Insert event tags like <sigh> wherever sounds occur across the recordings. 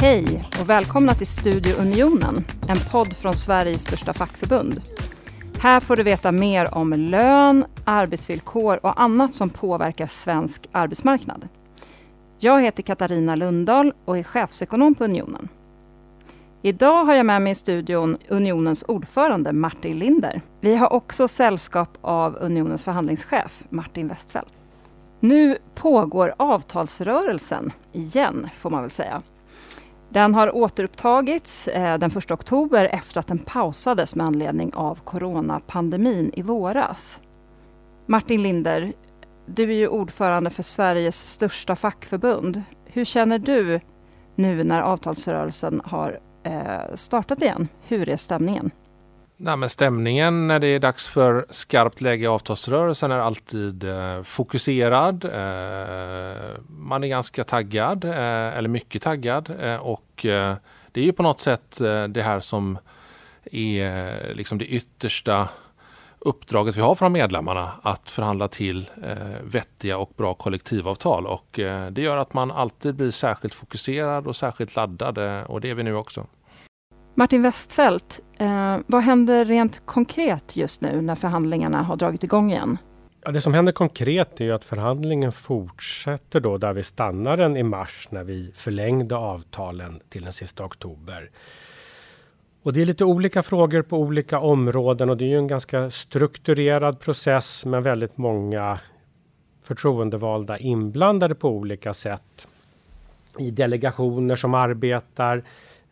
Hej och välkomna till Studio Unionen, en podd från Sveriges största fackförbund. Här får du veta mer om lön, arbetsvillkor och annat som påverkar svensk arbetsmarknad. Jag heter Katarina Lundahl och är chefsekonom på Unionen. Idag har jag med mig i studion Unionens ordförande Martin Linder. Vi har också sällskap av Unionens förhandlingschef Martin Westfeldt. Nu pågår avtalsrörelsen igen, får man väl säga. Den har återupptagits eh, den 1 oktober efter att den pausades med anledning av coronapandemin i våras. Martin Linder, du är ju ordförande för Sveriges största fackförbund. Hur känner du nu när avtalsrörelsen har eh, startat igen? Hur är stämningen? Nej, men stämningen när det är dags för skarpt läge i avtalsrörelsen är alltid eh, fokuserad. Eh, man är ganska taggad, eh, eller mycket taggad. Eh, och eh, det är ju på något sätt eh, det här som är eh, liksom det yttersta uppdraget vi har från medlemmarna att förhandla till eh, vettiga och bra kollektivavtal. Och eh, det gör att man alltid blir särskilt fokuserad och särskilt laddad och det är vi nu också. Martin Westfält, eh, vad händer rent konkret just nu när förhandlingarna har dragit igång igen? Ja, det som händer konkret är ju att förhandlingen fortsätter då där vi stannar den i mars när vi förlängde avtalen till den sista oktober. Och det är lite olika frågor på olika områden och det är ju en ganska strukturerad process med väldigt många förtroendevalda inblandade på olika sätt. I delegationer som arbetar,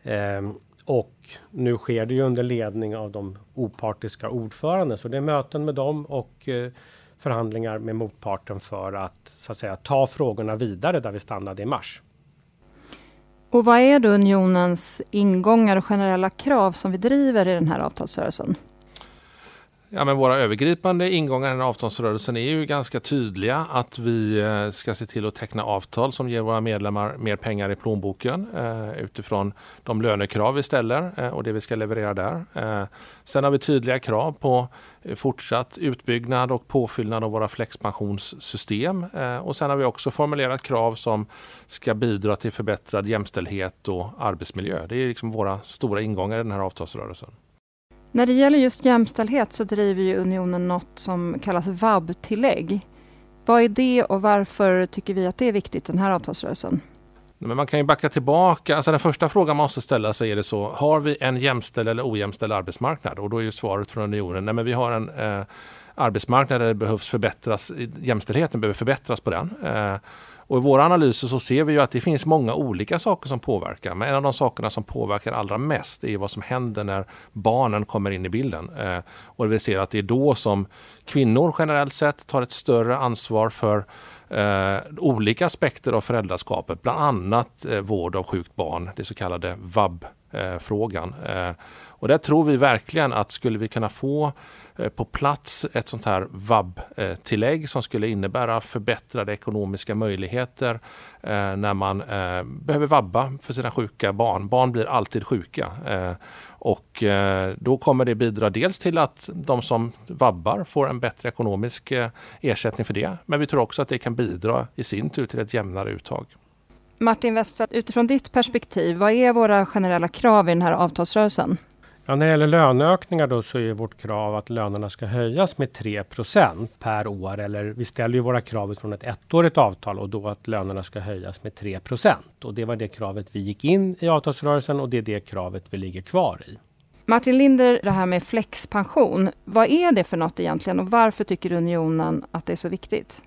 eh, och nu sker det ju under ledning av de opartiska ordförande. Så det är möten med dem och eh, förhandlingar med motparten för att, så att säga, ta frågorna vidare där vi stannade i mars. Och vad är då unionens ingångar och generella krav som vi driver i den här avtalsrörelsen? Ja, men våra övergripande ingångar i den avtalsrörelsen är ju ganska tydliga. Att vi eh, ska se till att teckna avtal som ger våra medlemmar mer pengar i plånboken eh, utifrån de lönekrav vi ställer eh, och det vi ska leverera där. Eh, sen har vi tydliga krav på eh, fortsatt utbyggnad och påfyllnad av våra flexpensionssystem. Eh, och sen har vi också formulerat krav som ska bidra till förbättrad jämställdhet och arbetsmiljö. Det är liksom våra stora ingångar i den här avtalsrörelsen. När det gäller just jämställdhet så driver ju Unionen något som kallas vab-tillägg. Vad är det och varför tycker vi att det är viktigt den här avtalsrörelsen? Men man kan ju backa tillbaka. Alltså den första frågan man måste ställa sig är det så, har vi en jämställd eller ojämställd arbetsmarknad? Och då är ju svaret från unionen, nej men vi har en eh, arbetsmarknad där det behövs förbättras, jämställdheten behöver förbättras på den. Eh, och I våra analyser så ser vi ju att det finns många olika saker som påverkar. Men en av de sakerna som påverkar allra mest är vad som händer när barnen kommer in i bilden. Eh, och vi ser att det är då som kvinnor generellt sett tar ett större ansvar för eh, olika aspekter av föräldraskapet. Bland annat eh, vård av sjukt barn, det så kallade vab. Eh, eh, och där tror vi verkligen att skulle vi kunna få Eh, på plats ett sånt här vab-tillägg som skulle innebära förbättrade ekonomiska möjligheter eh, när man eh, behöver vabba för sina sjuka barn. Barn blir alltid sjuka. Eh, och eh, då kommer det bidra dels till att de som vabbar får en bättre ekonomisk ersättning för det. Men vi tror också att det kan bidra i sin tur till ett jämnare uttag. Martin Westfeldt, utifrån ditt perspektiv, vad är våra generella krav i den här avtalsrörelsen? Ja, när det gäller löneökningar då så är vårt krav att lönerna ska höjas med 3% per år. Eller vi ställer ju våra krav från ett ettårigt avtal och då att lönerna ska höjas med 3 Och det var det kravet vi gick in i avtalsrörelsen och det är det kravet vi ligger kvar i. Martin Linder, det här med flexpension. Vad är det för något egentligen och varför tycker Unionen att det är så viktigt?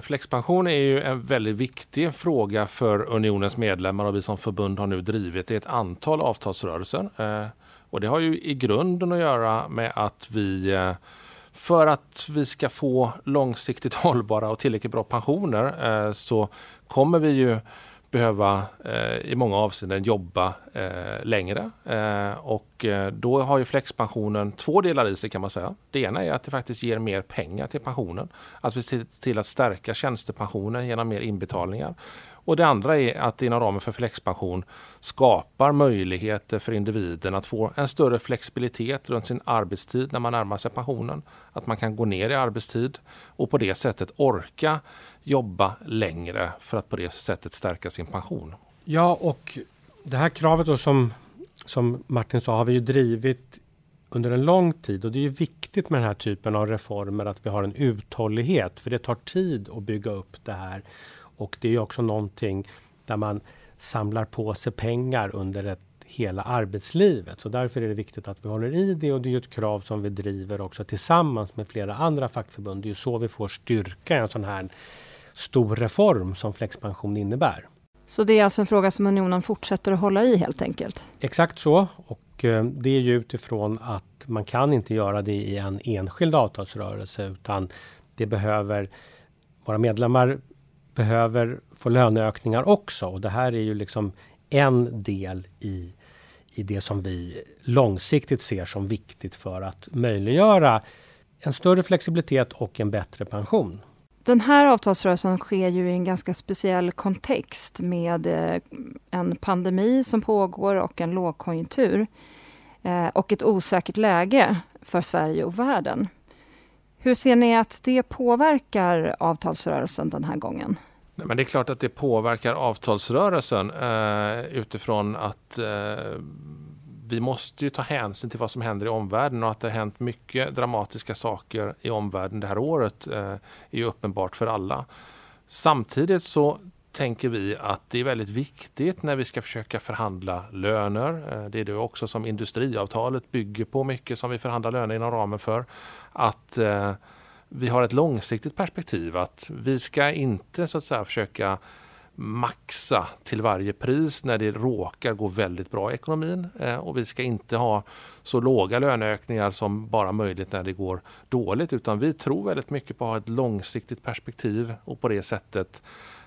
Flexpension är ju en väldigt viktig fråga för Unionens medlemmar och vi som förbund har nu drivit i ett antal avtalsrörelser. Eh, och det har ju i grunden att göra med att vi eh, för att vi ska få långsiktigt <laughs> hållbara och tillräckligt bra pensioner eh, så kommer vi ju behöva eh, i många avseenden jobba eh, längre. Eh, och eh, då har ju flexpensionen två delar i sig kan man säga. Det ena är att det faktiskt ger mer pengar till pensionen. Att vi ser till att stärka tjänstepensionen genom mer inbetalningar. Och det andra är att inom ramen för flexpension skapar möjligheter för individen att få en större flexibilitet runt sin arbetstid när man närmar sig pensionen. Att man kan gå ner i arbetstid och på det sättet orka jobba längre för att på det sättet stärka sin pension. Ja, och det här kravet då som, som Martin sa har vi ju drivit under en lång tid och det är ju viktigt med den här typen av reformer att vi har en uthållighet för det tar tid att bygga upp det här. Och det är också någonting där man samlar på sig pengar under ett hela arbetslivet. Så därför är det viktigt att vi håller i det och det är ett krav som vi driver också tillsammans med flera andra fackförbund. Det är så vi får styrka en sån här stor reform som flexpension innebär. Så det är alltså en fråga som Unionen fortsätter att hålla i helt enkelt? Exakt så. Och eh, det är ju utifrån att man kan inte göra det i en enskild avtalsrörelse utan det behöver våra medlemmar behöver få löneökningar också. Och det här är ju liksom en del i, i det som vi långsiktigt ser som viktigt för att möjliggöra en större flexibilitet och en bättre pension. Den här avtalsrörelsen sker ju i en ganska speciell kontext med eh, en pandemi som pågår och en lågkonjunktur eh, och ett osäkert läge för Sverige och världen. Hur ser ni att det påverkar avtalsrörelsen den här gången? Nej, men det är klart att det påverkar avtalsrörelsen eh, utifrån att eh, vi måste ju ta hänsyn till vad som händer i omvärlden och att det har hänt mycket dramatiska saker i omvärlden det här året eh, är ju uppenbart för alla. Samtidigt så tänker vi att det är väldigt viktigt när vi ska försöka förhandla löner. Eh, det är det också som industriavtalet bygger på mycket som vi förhandlar löner inom ramen för. Att eh, vi har ett långsiktigt perspektiv. Att vi ska inte så att säga försöka maxa till varje pris när det råkar gå väldigt bra i ekonomin. Eh, och vi ska inte ha så låga löneökningar som bara möjligt när det går dåligt. Utan vi tror väldigt mycket på att ha ett långsiktigt perspektiv och på det sättet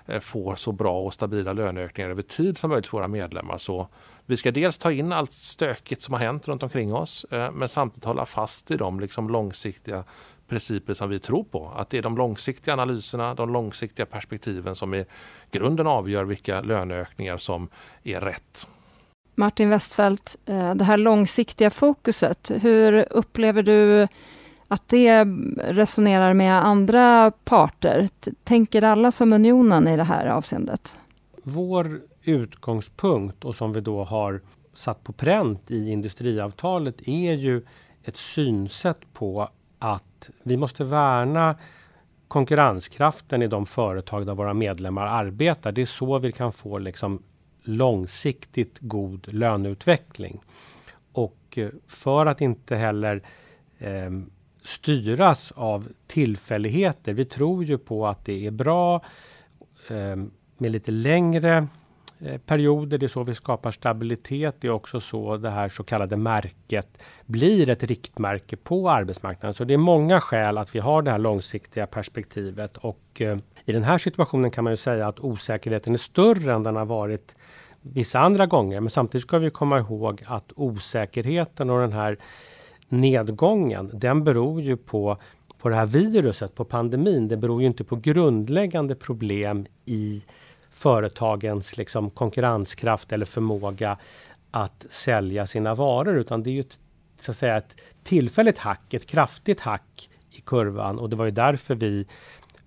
Eh, får få så bra och stabila löneökningar över tid som möjligt för våra medlemmar. Så vi ska dels ta in allt stökigt som har hänt runt omkring oss eh, men samtidigt hålla fast i de liksom långsiktiga principer som vi tror på. Att det är de långsiktiga analyserna, de långsiktiga perspektiven som i grunden avgör vilka löneökningar som är rätt. Martin Westfeldt, eh, det här långsiktiga fokuset, hur upplever du att det resonerar med andra parter? Tänker alla som Unionen i det här avseendet? Vår utgångspunkt och som vi då har satt på pränt i industriavtalet är ju ett synsätt på att vi måste värna konkurrenskraften i de företag där våra medlemmar arbetar. Det är så vi kan få liksom långsiktigt god löneutveckling. Och eh, för att inte heller eh, styras av tillfälligheter. Vi tror ju på att det är bra eh, med lite längre Eh, perioder. Det är så vi skapar stabilitet. Det är också så det här så kallade märket blir ett riktmärke på arbetsmarknaden. Så det är många skäl att vi har det här långsiktiga perspektivet och eh, i den här situationen kan man ju säga att osäkerheten är större än den har varit vissa andra gånger. Men samtidigt ska vi komma ihåg att osäkerheten och den här nedgången, den beror ju på på det här viruset, på pandemin. Det beror ju inte på grundläggande problem i företagens liksom, konkurrenskraft eller förmåga att sälja sina varor. Utan det är ju ett, så att säga, ett tillfälligt hack, ett kraftigt hack i kurvan. Och det var ju därför vi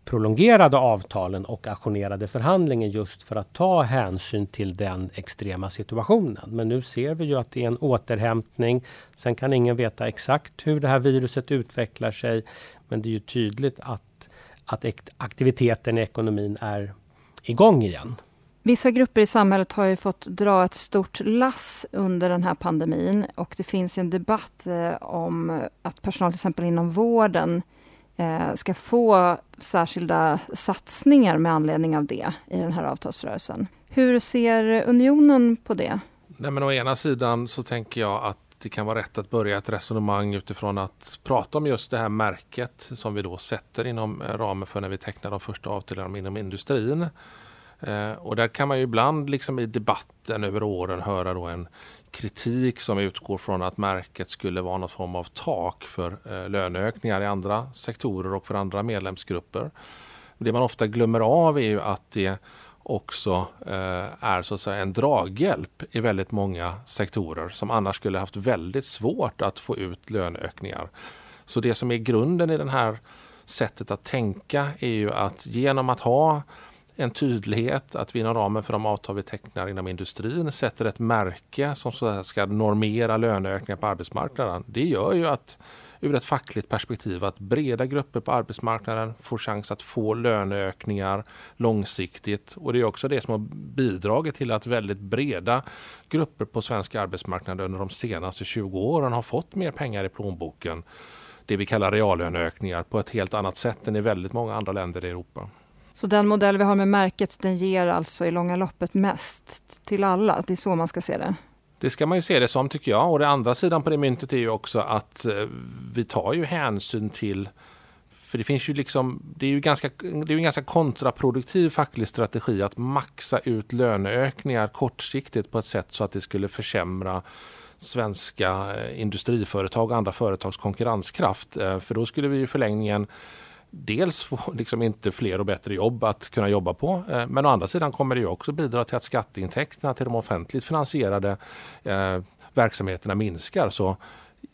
prolongerade avtalen och ajournerade förhandlingen just för att ta hänsyn till den extrema situationen. Men nu ser vi ju att det är en återhämtning. Sen kan ingen veta exakt hur det här viruset utvecklar sig. Men det är ju tydligt att, att aktiviteten i ekonomin är igång igen. Vissa grupper i samhället har ju fått dra ett stort lass under den här pandemin och det finns ju en debatt eh, om att personal till exempel inom vården Eh, ska få särskilda satsningar med anledning av det i den här avtalsrörelsen. Hur ser Unionen på det? Nej, men å ena sidan så tänker jag att det kan vara rätt att börja ett resonemang utifrån att prata om just det här märket som vi då sätter inom eh, ramen för när vi tecknar de första avtalen inom industrin. Eh, och där kan man ju ibland liksom i debatten över åren höra då en kritik som utgår från att märket skulle vara någon form av tak för eh, löneökningar i andra sektorer och för andra medlemsgrupper. Det man ofta glömmer av är ju att det också eh, är så att säga en draghjälp i väldigt många sektorer som annars skulle haft väldigt svårt att få ut löneökningar. Så det som är grunden i det här sättet att tänka är ju att genom att ha en tydlighet att vi inom ramen för de avtal vi tecknar inom industrin sätter ett märke som så ska normera löneökningar på arbetsmarknaden. Det gör ju att ur ett fackligt perspektiv att breda grupper på arbetsmarknaden får chans att få löneökningar långsiktigt. Och det är också det som har bidragit till att väldigt breda grupper på svensk arbetsmarknad under de senaste 20 åren har fått mer pengar i plånboken. Det vi kallar reallöneökningar på ett helt annat sätt än i väldigt många andra länder i Europa. Så den modell vi har med märket den ger alltså i långa loppet mest till alla? Det är så man ska se det? Det ska man ju se det som tycker jag. Och det andra sidan på det myntet är ju också att eh, vi tar ju hänsyn till för det finns ju liksom, det är ju ganska, det är en ganska kontraproduktiv facklig strategi att maxa ut löneökningar kortsiktigt på ett sätt så att det skulle försämra svenska eh, industriföretag och andra företags konkurrenskraft. Eh, för då skulle vi i förlängningen dels få <laughs> liksom inte fler och bättre jobb att kunna jobba på. Eh, men å andra sidan kommer det också bidra till att skatteintäkterna till de offentligt finansierade eh, verksamheterna minskar. Så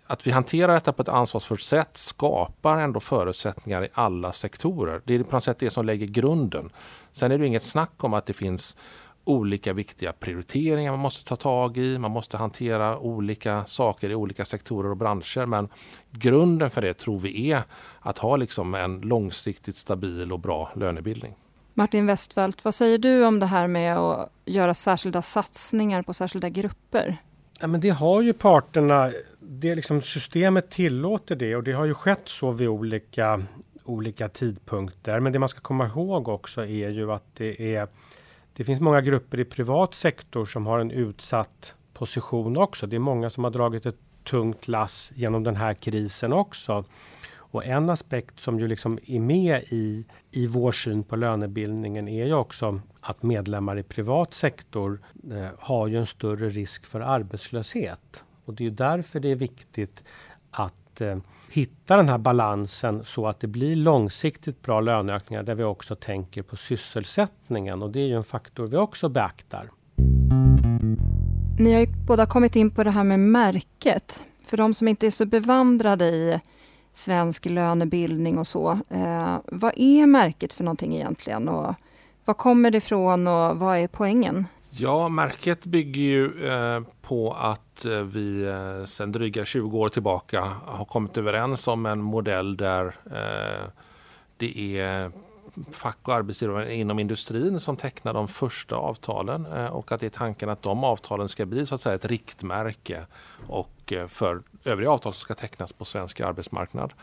att vi hanterar detta på ett ansvarsfullt sätt skapar ändå förutsättningar i alla sektorer. Det är på något sätt det som lägger grunden. Sen är det inget snack om att det finns olika viktiga prioriteringar man måste ta tag i. Man måste hantera olika saker i olika sektorer och branscher. Men grunden för det tror vi är att ha liksom en långsiktigt stabil och bra lönebildning. Martin Westfeldt, vad säger du om det här med att göra särskilda satsningar på särskilda grupper? Ja, men det har ju parterna, det liksom, systemet tillåter det och det har ju skett så vid olika, olika tidpunkter. Men det man ska komma ihåg också är ju att det är det finns många grupper i privat sektor som har en utsatt position också. Det är många som har dragit ett tungt lass genom den här krisen också. Och en aspekt som ju liksom är med i, i vår syn på lönebildningen är ju också att medlemmar i privat sektor eh, har ju en större risk för arbetslöshet. Och det är därför det är viktigt att eh, hitta den här balansen så att det blir långsiktigt bra löneökningar där vi också tänker på sysselsättningen och det är ju en faktor vi också beaktar. Ni har ju båda kommit in på det här med märket. För de som inte är så bevandrade i svensk lönebildning och så. Eh, vad är märket för någonting egentligen? Och var kommer det ifrån och vad är poängen? Ja, märket bygger ju eh, på att att eh, vi eh, sedan dryga 20 år tillbaka har kommit överens om en modell där eh, det är fack och arbetsgivare inom industrin som tecknar de första avtalen och att det är tanken att de avtalen ska bli så att säga ett riktmärke och för övriga avtal som ska tecknas på svensk arbetsmarknad.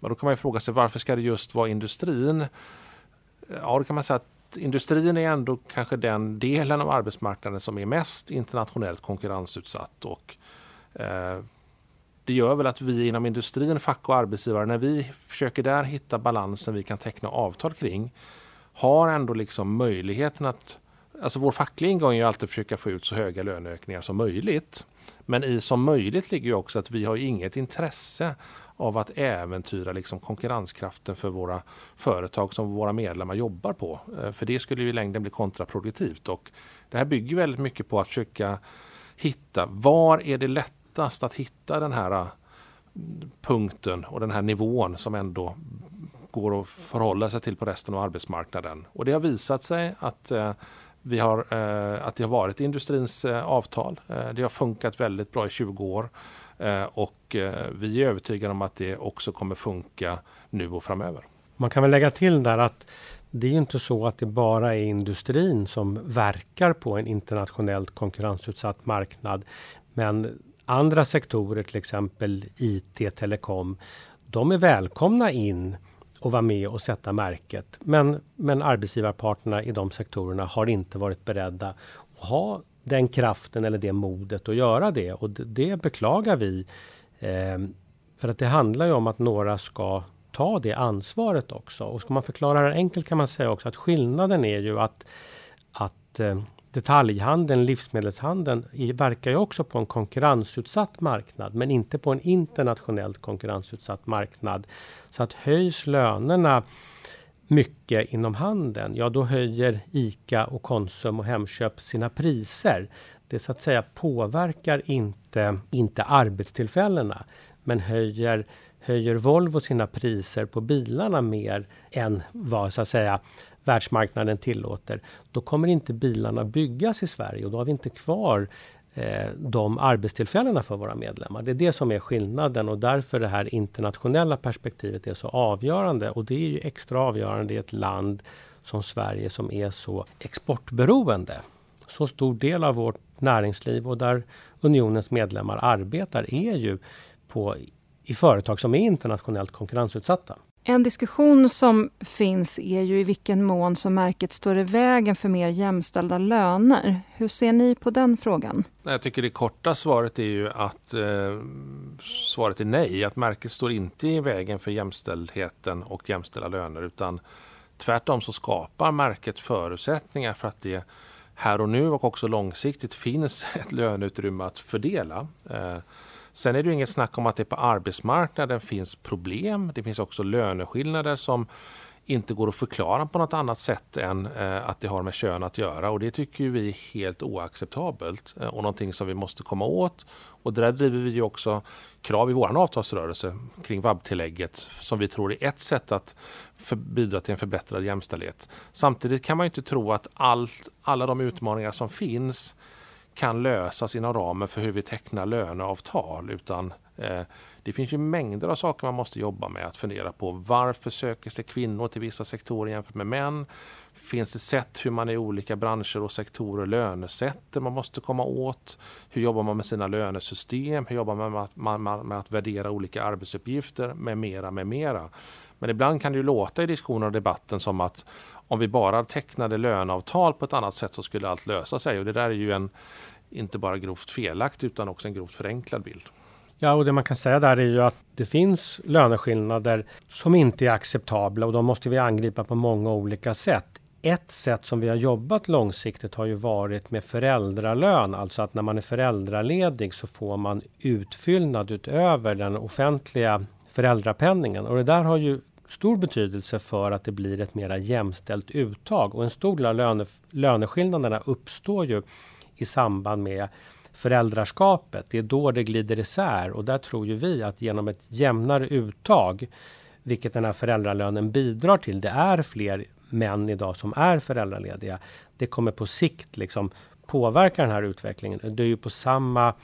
Och då kan man fråga sig varför ska det just vara industrin? Ja, då kan man säga att industrin är ändå kanske den delen av arbetsmarknaden som är mest internationellt konkurrensutsatt. Och, eh, det gör väl att vi inom industrin, fack och arbetsgivare, när vi försöker där hitta balansen vi kan teckna avtal kring, har ändå liksom möjligheten att Alltså vår fackliga ingång är alltid att försöka få ut så höga löneökningar som möjligt. Men i som möjligt ligger ju också att vi har inget intresse av att äventyra liksom konkurrenskraften för våra företag som våra medlemmar jobbar på. Eh, för det skulle i längden bli kontraproduktivt. Och det här bygger väldigt mycket på att försöka hitta var är det lättast att hitta den här eh, punkten och den här nivån som ändå går att förhålla sig till på resten av arbetsmarknaden. Och det har visat sig att eh, vi har, eh, att det har varit industrins eh, avtal. Eh, det har funkat väldigt bra i 20 år. Eh, och eh, vi är övertygade om att det också kommer funka nu och framöver. Man kan väl lägga till där att det är inte så att det bara är industrin som verkar på en internationellt konkurrensutsatt marknad. Men andra sektorer, till exempel IT, telekom, de är välkomna in och vara med och sätta märket. Men, men arbetsgivarparterna i de sektorerna har inte varit beredda att ha den kraften eller det modet att göra det. Och det, det beklagar vi. Eh, för att det handlar ju om att några ska ta det ansvaret också. Och ska man förklara det enkelt kan man säga också att skillnaden är ju att, att eh, detaljhandeln, livsmedelshandeln, verkar ju också på en konkurrensutsatt marknad, men inte på en internationellt konkurrensutsatt marknad. Så att höjs lönerna mycket inom handeln, ja då höjer ICA och Konsum och Hemköp sina priser. Det så att säga påverkar inte, inte arbetstillfällena, men höjer, höjer Volvo sina priser på bilarna mer än vad så att säga världsmarknaden tillåter, då kommer inte bilarna byggas i Sverige och då har vi inte kvar eh, de arbetstillfällena för våra medlemmar. Det är det som är skillnaden och därför det här internationella perspektivet är så avgörande. Och det är ju extra avgörande i ett land som Sverige som är så exportberoende. Så stor del av vårt näringsliv och där unionens medlemmar arbetar är ju på, i företag som är internationellt konkurrensutsatta. En diskussion som finns är ju i vilken mån som märket står i vägen för mer jämställda löner. Hur ser ni på den frågan? Jag tycker det korta svaret är ju att eh, svaret är nej. Att märket står inte i vägen för jämställdheten och jämställda löner utan tvärtom så skapar märket förutsättningar för att det här och nu och också långsiktigt finns ett <laughs> löneutrymme att fördela. Eh, Sen är det ju inget snack om att det på arbetsmarknaden finns problem. Det finns också löneskillnader som inte går att förklara på något annat sätt än eh, att det har med kön att göra. Och det tycker vi är helt oacceptabelt eh, och någonting som vi måste komma åt. Och där driver vi ju också krav i vår avtalsrörelse kring vab-tillägget som vi tror är ett sätt att bidra till en förbättrad jämställdhet. Samtidigt kan man inte tro att allt, alla de utmaningar som finns kan lösas inom ramen för hur vi tecknar löneavtal. Utan eh, det finns ju mängder av saker man måste jobba med. Att fundera på varför söker sig kvinnor till vissa sektorer jämfört med män? Finns det sätt hur man i olika branscher och sektorer lönesätter man måste komma åt? Hur jobbar man med sina lönesystem? Hur jobbar man med att, man, med att värdera olika arbetsuppgifter? Med mera, med mera. Men ibland kan det ju låta i diskussionen och debatten som att om vi bara tecknade löneavtal på ett annat sätt så skulle allt lösa sig. Och det där är ju en inte bara grovt felaktig utan också en grovt förenklad bild. Ja, och det man kan säga där är ju att det finns löneskillnader som inte är acceptabla och de måste vi angripa på många olika sätt. Ett sätt som vi har jobbat långsiktigt har ju varit med föräldralön, alltså att när man är föräldraledig så får man utfyllnad utöver den offentliga föräldrapenningen. Och det där har ju stor betydelse för att det blir ett mera jämställt uttag. Och en stor del av löne, löneskillnaderna uppstår ju i samband med föräldraskapet. Det är då det glider isär och där tror ju vi att genom ett jämnare uttag, vilket den här föräldralönen bidrar till, det är fler män idag som är föräldralediga. Det kommer på sikt liksom påverka den här utvecklingen. Det är ju på samma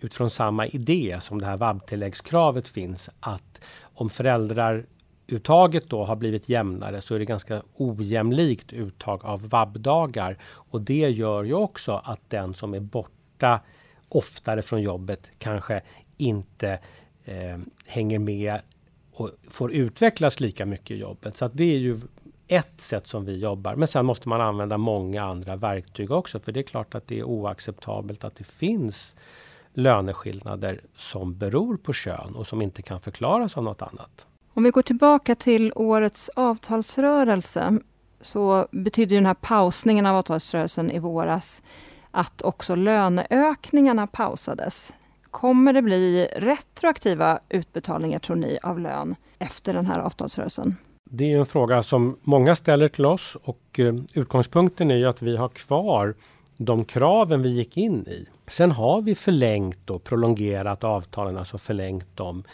utifrån samma idé som det här vab-tilläggskravet finns att om föräldrar uttaget då har blivit jämnare så är det ganska ojämlikt uttag av vab-dagar. Och det gör ju också att den som är borta oftare från jobbet kanske inte eh, hänger med och får utvecklas lika mycket i jobbet. Så det är ju ett sätt som vi jobbar. Men sen måste man använda många andra verktyg också. För det är klart att det är oacceptabelt att det finns löneskillnader som beror på kön och som inte kan förklaras av något annat. Om vi går tillbaka till årets avtalsrörelse så betyder den här pausningen av avtalsrörelsen i våras att också löneökningarna pausades. Kommer det bli retroaktiva utbetalningar, tror ni, av lön efter den här avtalsrörelsen? Det är en fråga som många ställer till oss och eh, utgångspunkten är ju att vi har kvar de kraven vi gick in i. Sen har vi förlängt och prolongerat avtalen, alltså förlängt dem.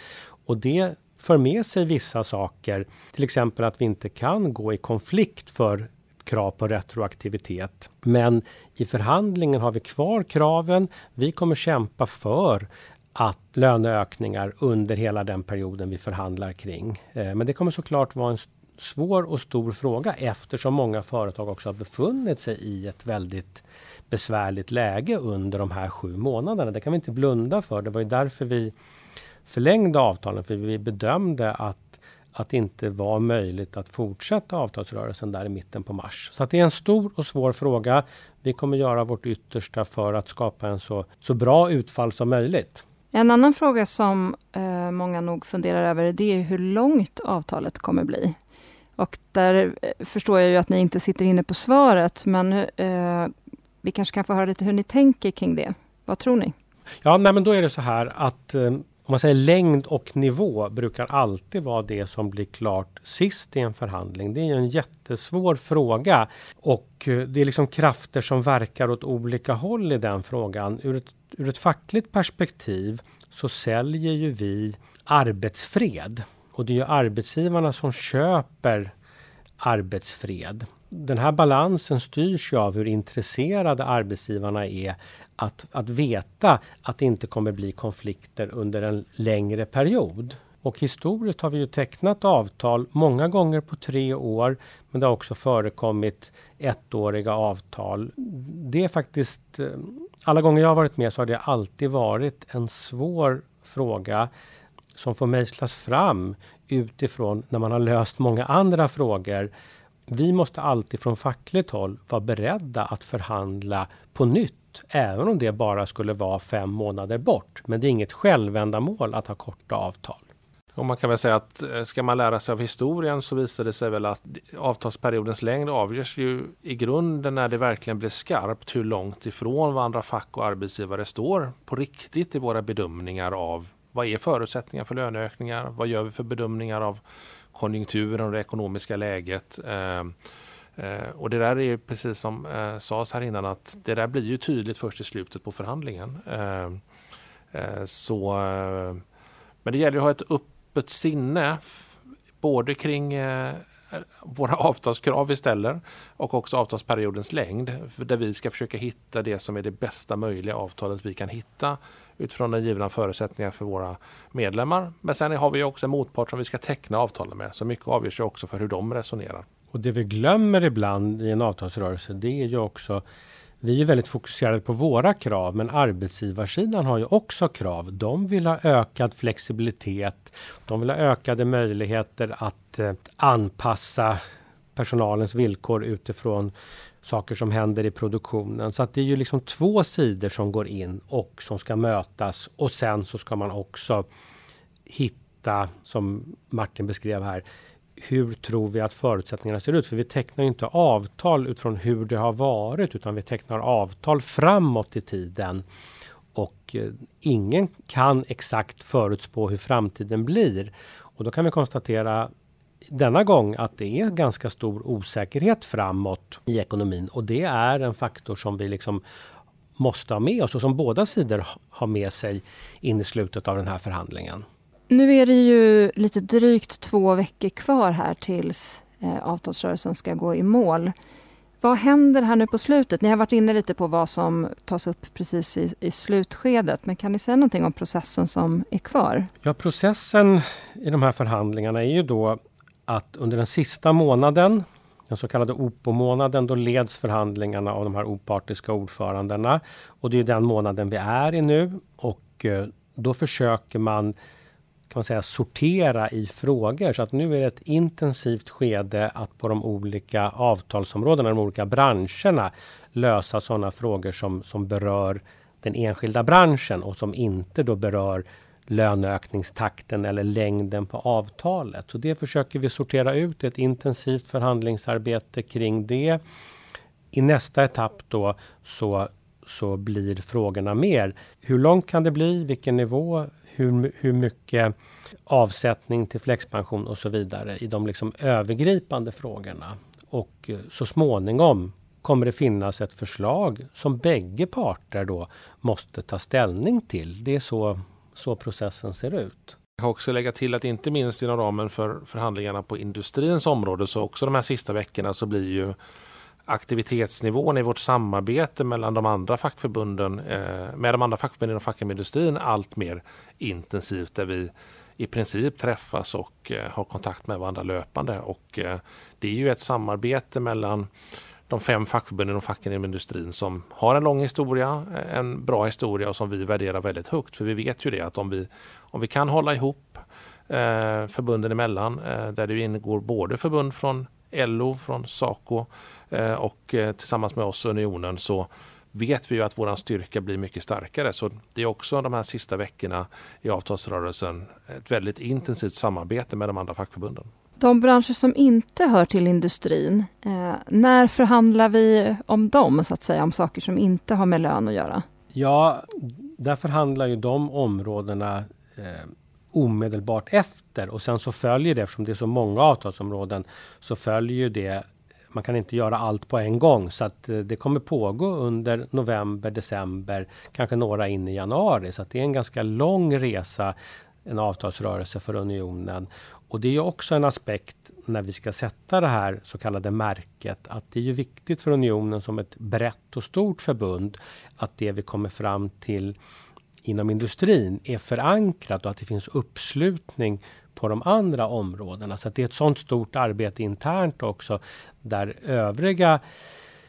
Och det för med sig vissa saker. Till exempel att vi inte kan gå i konflikt för krav på retroaktivitet. Men i förhandlingen har vi kvar kraven. Vi kommer kämpa för att löneökningar under hela den perioden vi förhandlar kring. Eh, men det kommer såklart vara en svår och stor fråga eftersom många företag också har befunnit sig i ett väldigt besvärligt läge under de här sju månaderna. Det kan vi inte blunda för. Det var ju därför vi förlängde avtalen för vi bedömde att, att det inte var möjligt att fortsätta avtalsrörelsen där i mitten på mars. Så det är en stor och svår fråga. Vi kommer göra vårt yttersta för att skapa en så, så bra utfall som möjligt. En annan fråga som eh, många nog funderar över det är hur långt avtalet kommer bli. Och där eh, förstår jag ju att ni inte sitter inne på svaret, men eh, vi kanske kan få höra lite hur ni tänker kring det. Vad tror ni? Ja, nej, men då är det så här att eh, om man säger längd och nivå brukar alltid vara det som blir klart sist i en förhandling. Det är en jättesvår fråga och eh, det är liksom krafter som verkar åt olika håll i den frågan. Ur ett, ur ett fackligt perspektiv så säljer ju vi arbetsfred och det är ju arbetsgivarna som köper arbetsfred den här balansen styrs ju av hur intresserade arbetsgivarna är att, att veta att det inte kommer bli konflikter under en längre period. Och historiskt har vi ju tecknat avtal många gånger på tre år. Men det har också förekommit ettåriga avtal. Det är faktiskt, eh, alla gånger jag har varit med så har det alltid varit en svår fråga som får mejslas fram utifrån när man har löst många andra frågor. Vi måste alltid från fackligt håll vara beredda att förhandla på nytt även om det bara skulle vara fem månader bort. Men det är inget självändamål att ha korta avtal. Och man kan väl säga att eh, ska man lära sig av historien så visar det sig väl att avtalsperiodens längd avgörs ju i grunden när det verkligen blir skarpt hur långt ifrån varandra fack och arbetsgivare står på riktigt i våra bedömningar av vad är förutsättningar för löneökningar? Vad gör vi för bedömningar av konjunkturen och det ekonomiska läget? Eh, eh, och det där är precis som eh, sades här innan att det där blir ju tydligt först i slutet på förhandlingen. Så, men det gäller att ha ett öppet sinne både kring våra avtalskrav vi ställer och också avtalsperiodens längd. Där vi ska försöka hitta det som är det bästa möjliga avtalet vi kan hitta utifrån den givna förutsättningar för våra medlemmar. Men sen har vi också en motpart som vi ska teckna avtalen med. Så mycket avgörs ju också för hur de resonerar. Och det vi glömmer ibland i en avtalsrörelse det är ju också vi är väldigt fokuserade på våra krav, men arbetsgivarsidan har ju också krav. De vill ha ökad flexibilitet. De vill ha ökade möjligheter att eh, anpassa personalens villkor utifrån saker som händer i produktionen. Så att det är ju liksom två sidor som går in och som ska mötas. Och sen så ska man också hitta, som Martin beskrev här, hur tror vi att förutsättningarna ser ut? För vi tecknar inte avtal utifrån hur det har varit utan vi tecknar avtal framåt i tiden. Och eh, ingen kan exakt förutspå hur framtiden blir. Och då kan vi konstatera denna gång att det är ganska stor osäkerhet framåt i ekonomin och det är en faktor som vi liksom måste ha med oss och som båda sidor har med sig in i slutet av den här förhandlingen. Nu är det ju lite drygt två veckor kvar här tills eh, avtalsrörelsen ska gå i mål. Vad händer här nu på slutet? Ni har varit inne lite på vad som tas upp precis i, i slutskedet, men kan ni säga någonting om processen som är kvar? Ja, processen i de här förhandlingarna är ju då att under den sista månaden, den så kallade OPO-månaden, då leds förhandlingarna av de här opartiska ordförandena. Och det är den månaden vi är i nu. Och eh, då försöker man kan man säga, sortera i frågor. Så att nu är det ett intensivt skede att på de olika avtalsområdena, de olika branscherna lösa sådana frågor som, som berör den enskilda branschen och som inte då berör löneökningstakten eller längden på avtalet. Så det försöker vi sortera ut, ett intensivt förhandlingsarbete kring det. I nästa etapp då så, så blir frågorna mer. Hur långt kan det bli? Vilken nivå? Hur, hur mycket avsättning till flexpension och så vidare i de liksom övergripande frågorna. Och eh, så småningom kommer det finnas ett förslag som bägge parter då måste ta ställning till. Det är så så processen ser ut. Jag kan också lägga till att inte minst inom ramen för förhandlingarna på industrins område så också de här sista veckorna så blir ju aktivitetsnivån i vårt samarbete mellan de andra fackförbunden eh, med de andra fackförbunden inom facken med industrin allt mer intensivt där vi i princip träffas och eh, har kontakt med varandra löpande. Och eh, det är ju ett samarbete mellan de fem fackförbunden och facken inom industrin som har en lång historia, en bra historia och som vi värderar väldigt högt. För vi vet ju det att om vi, om vi kan hålla ihop eh, förbunden emellan eh, där det ingår både förbund från LO, från Saco eh, och eh, tillsammans med oss Unionen så vet vi ju att vår styrka blir mycket starkare. Så det är också de här sista veckorna i avtalsrörelsen ett väldigt intensivt samarbete med de andra fackförbunden. De branscher som inte hör till industrin, eh, när förhandlar vi om dem, så att säga, om saker som inte har med lön att göra? Ja, där förhandlar ju de områdena eh, omedelbart efter och sen så följer det, eftersom det är så många avtalsområden, så följer ju det man kan inte göra allt på en gång så att eh, det kommer pågå under november, december, kanske några in i januari. Så att det är en ganska lång resa, en avtalsrörelse för unionen. Och det är också en aspekt när vi ska sätta det här så kallade märket att det är ju viktigt för unionen som ett brett och stort förbund att det vi kommer fram till inom industrin är förankrat och att det finns uppslutning på de andra områdena. Så att det är ett sådant stort arbete internt också där övriga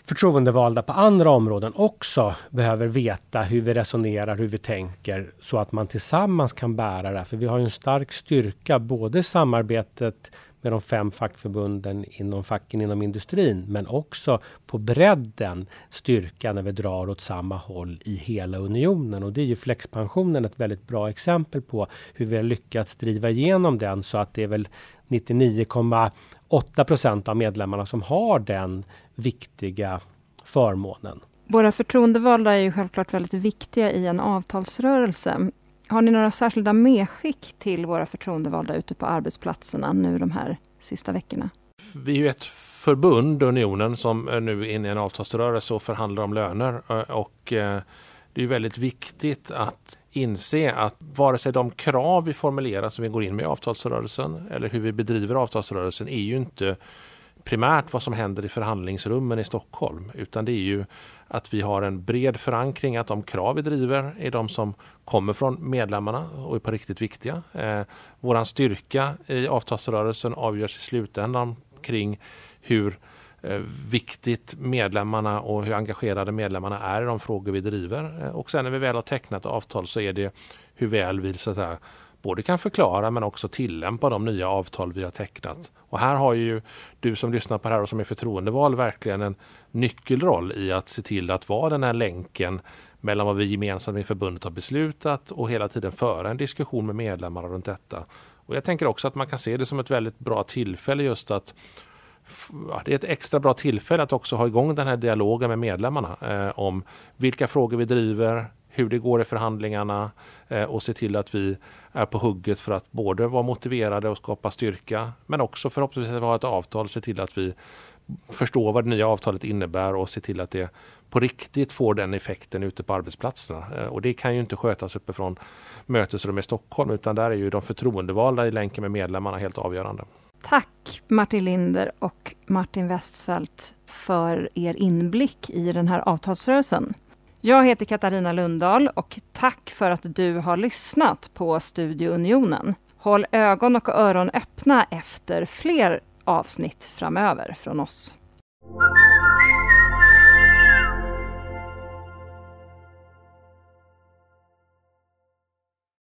förtroendevalda på andra områden också behöver veta hur vi resonerar, hur vi tänker så att man tillsammans kan bära det här. För vi har ju en stark styrka, både samarbetet med de fem fackförbunden inom facken inom industrin, men också på bredden styrka när vi drar åt samma håll i hela unionen. Och det är ju flexpensionen ett väldigt bra exempel på hur vi har lyckats driva igenom den så att det är väl 99, 8 av medlemmarna som har den viktiga förmånen. Våra förtroendevalda är ju självklart väldigt viktiga i en avtalsrörelse. Har ni några särskilda medskick till våra förtroendevalda ute på arbetsplatserna nu de här sista veckorna? Vi är ju ett förbund, Unionen, som nu är inne i en avtalsrörelse och förhandlar om löner. Eh, och eh, det är väldigt viktigt att inse att vare sig de krav vi formulerar som vi går in med i avtalsrörelsen eller hur vi bedriver avtalsrörelsen är ju inte primärt vad som händer i förhandlingsrummen i Stockholm utan det är ju att vi har en bred förankring att de krav vi driver är de som kommer från medlemmarna och är på riktigt viktiga. Eh, våran styrka i avtalsrörelsen avgörs i slutändan kring hur Eh, viktigt medlemmarna och hur engagerade medlemmarna är i de frågor vi driver. Eh, och sen när vi väl har tecknat avtal så är det hur väl vi så att säga, både kan förklara men också tillämpa de nya avtal vi har tecknat. Och här har ju du som lyssnar på det här och som är förtroendevald verkligen en nyckelroll i att se till att vara den här länken mellan vad vi gemensamt i förbundet har beslutat och hela tiden föra en diskussion med medlemmar runt detta. Och jag tänker också att man kan se det som ett väldigt bra tillfälle just att det är ett extra bra tillfälle att också ha igång den här dialogen med medlemmarna eh, om vilka frågor vi driver, hur det går i förhandlingarna eh, och se till att vi är på hugget för att både vara motiverade och skapa styrka men också förhoppningsvis att vi har ett avtal, se till att vi förstår vad det nya avtalet innebär och se till att det på riktigt får den effekten ute på arbetsplatserna. Eh, och det kan ju inte skötas uppifrån mötesrum i Stockholm utan där är ju de förtroendevalda i länken med medlemmarna helt avgörande. Tack Martin Linder och Martin Westfeldt för er inblick i den här avtalsrörelsen. Jag heter Katarina Lundahl och tack för att du har lyssnat på Studio Unionen. Håll ögon och öron öppna efter fler avsnitt framöver från oss.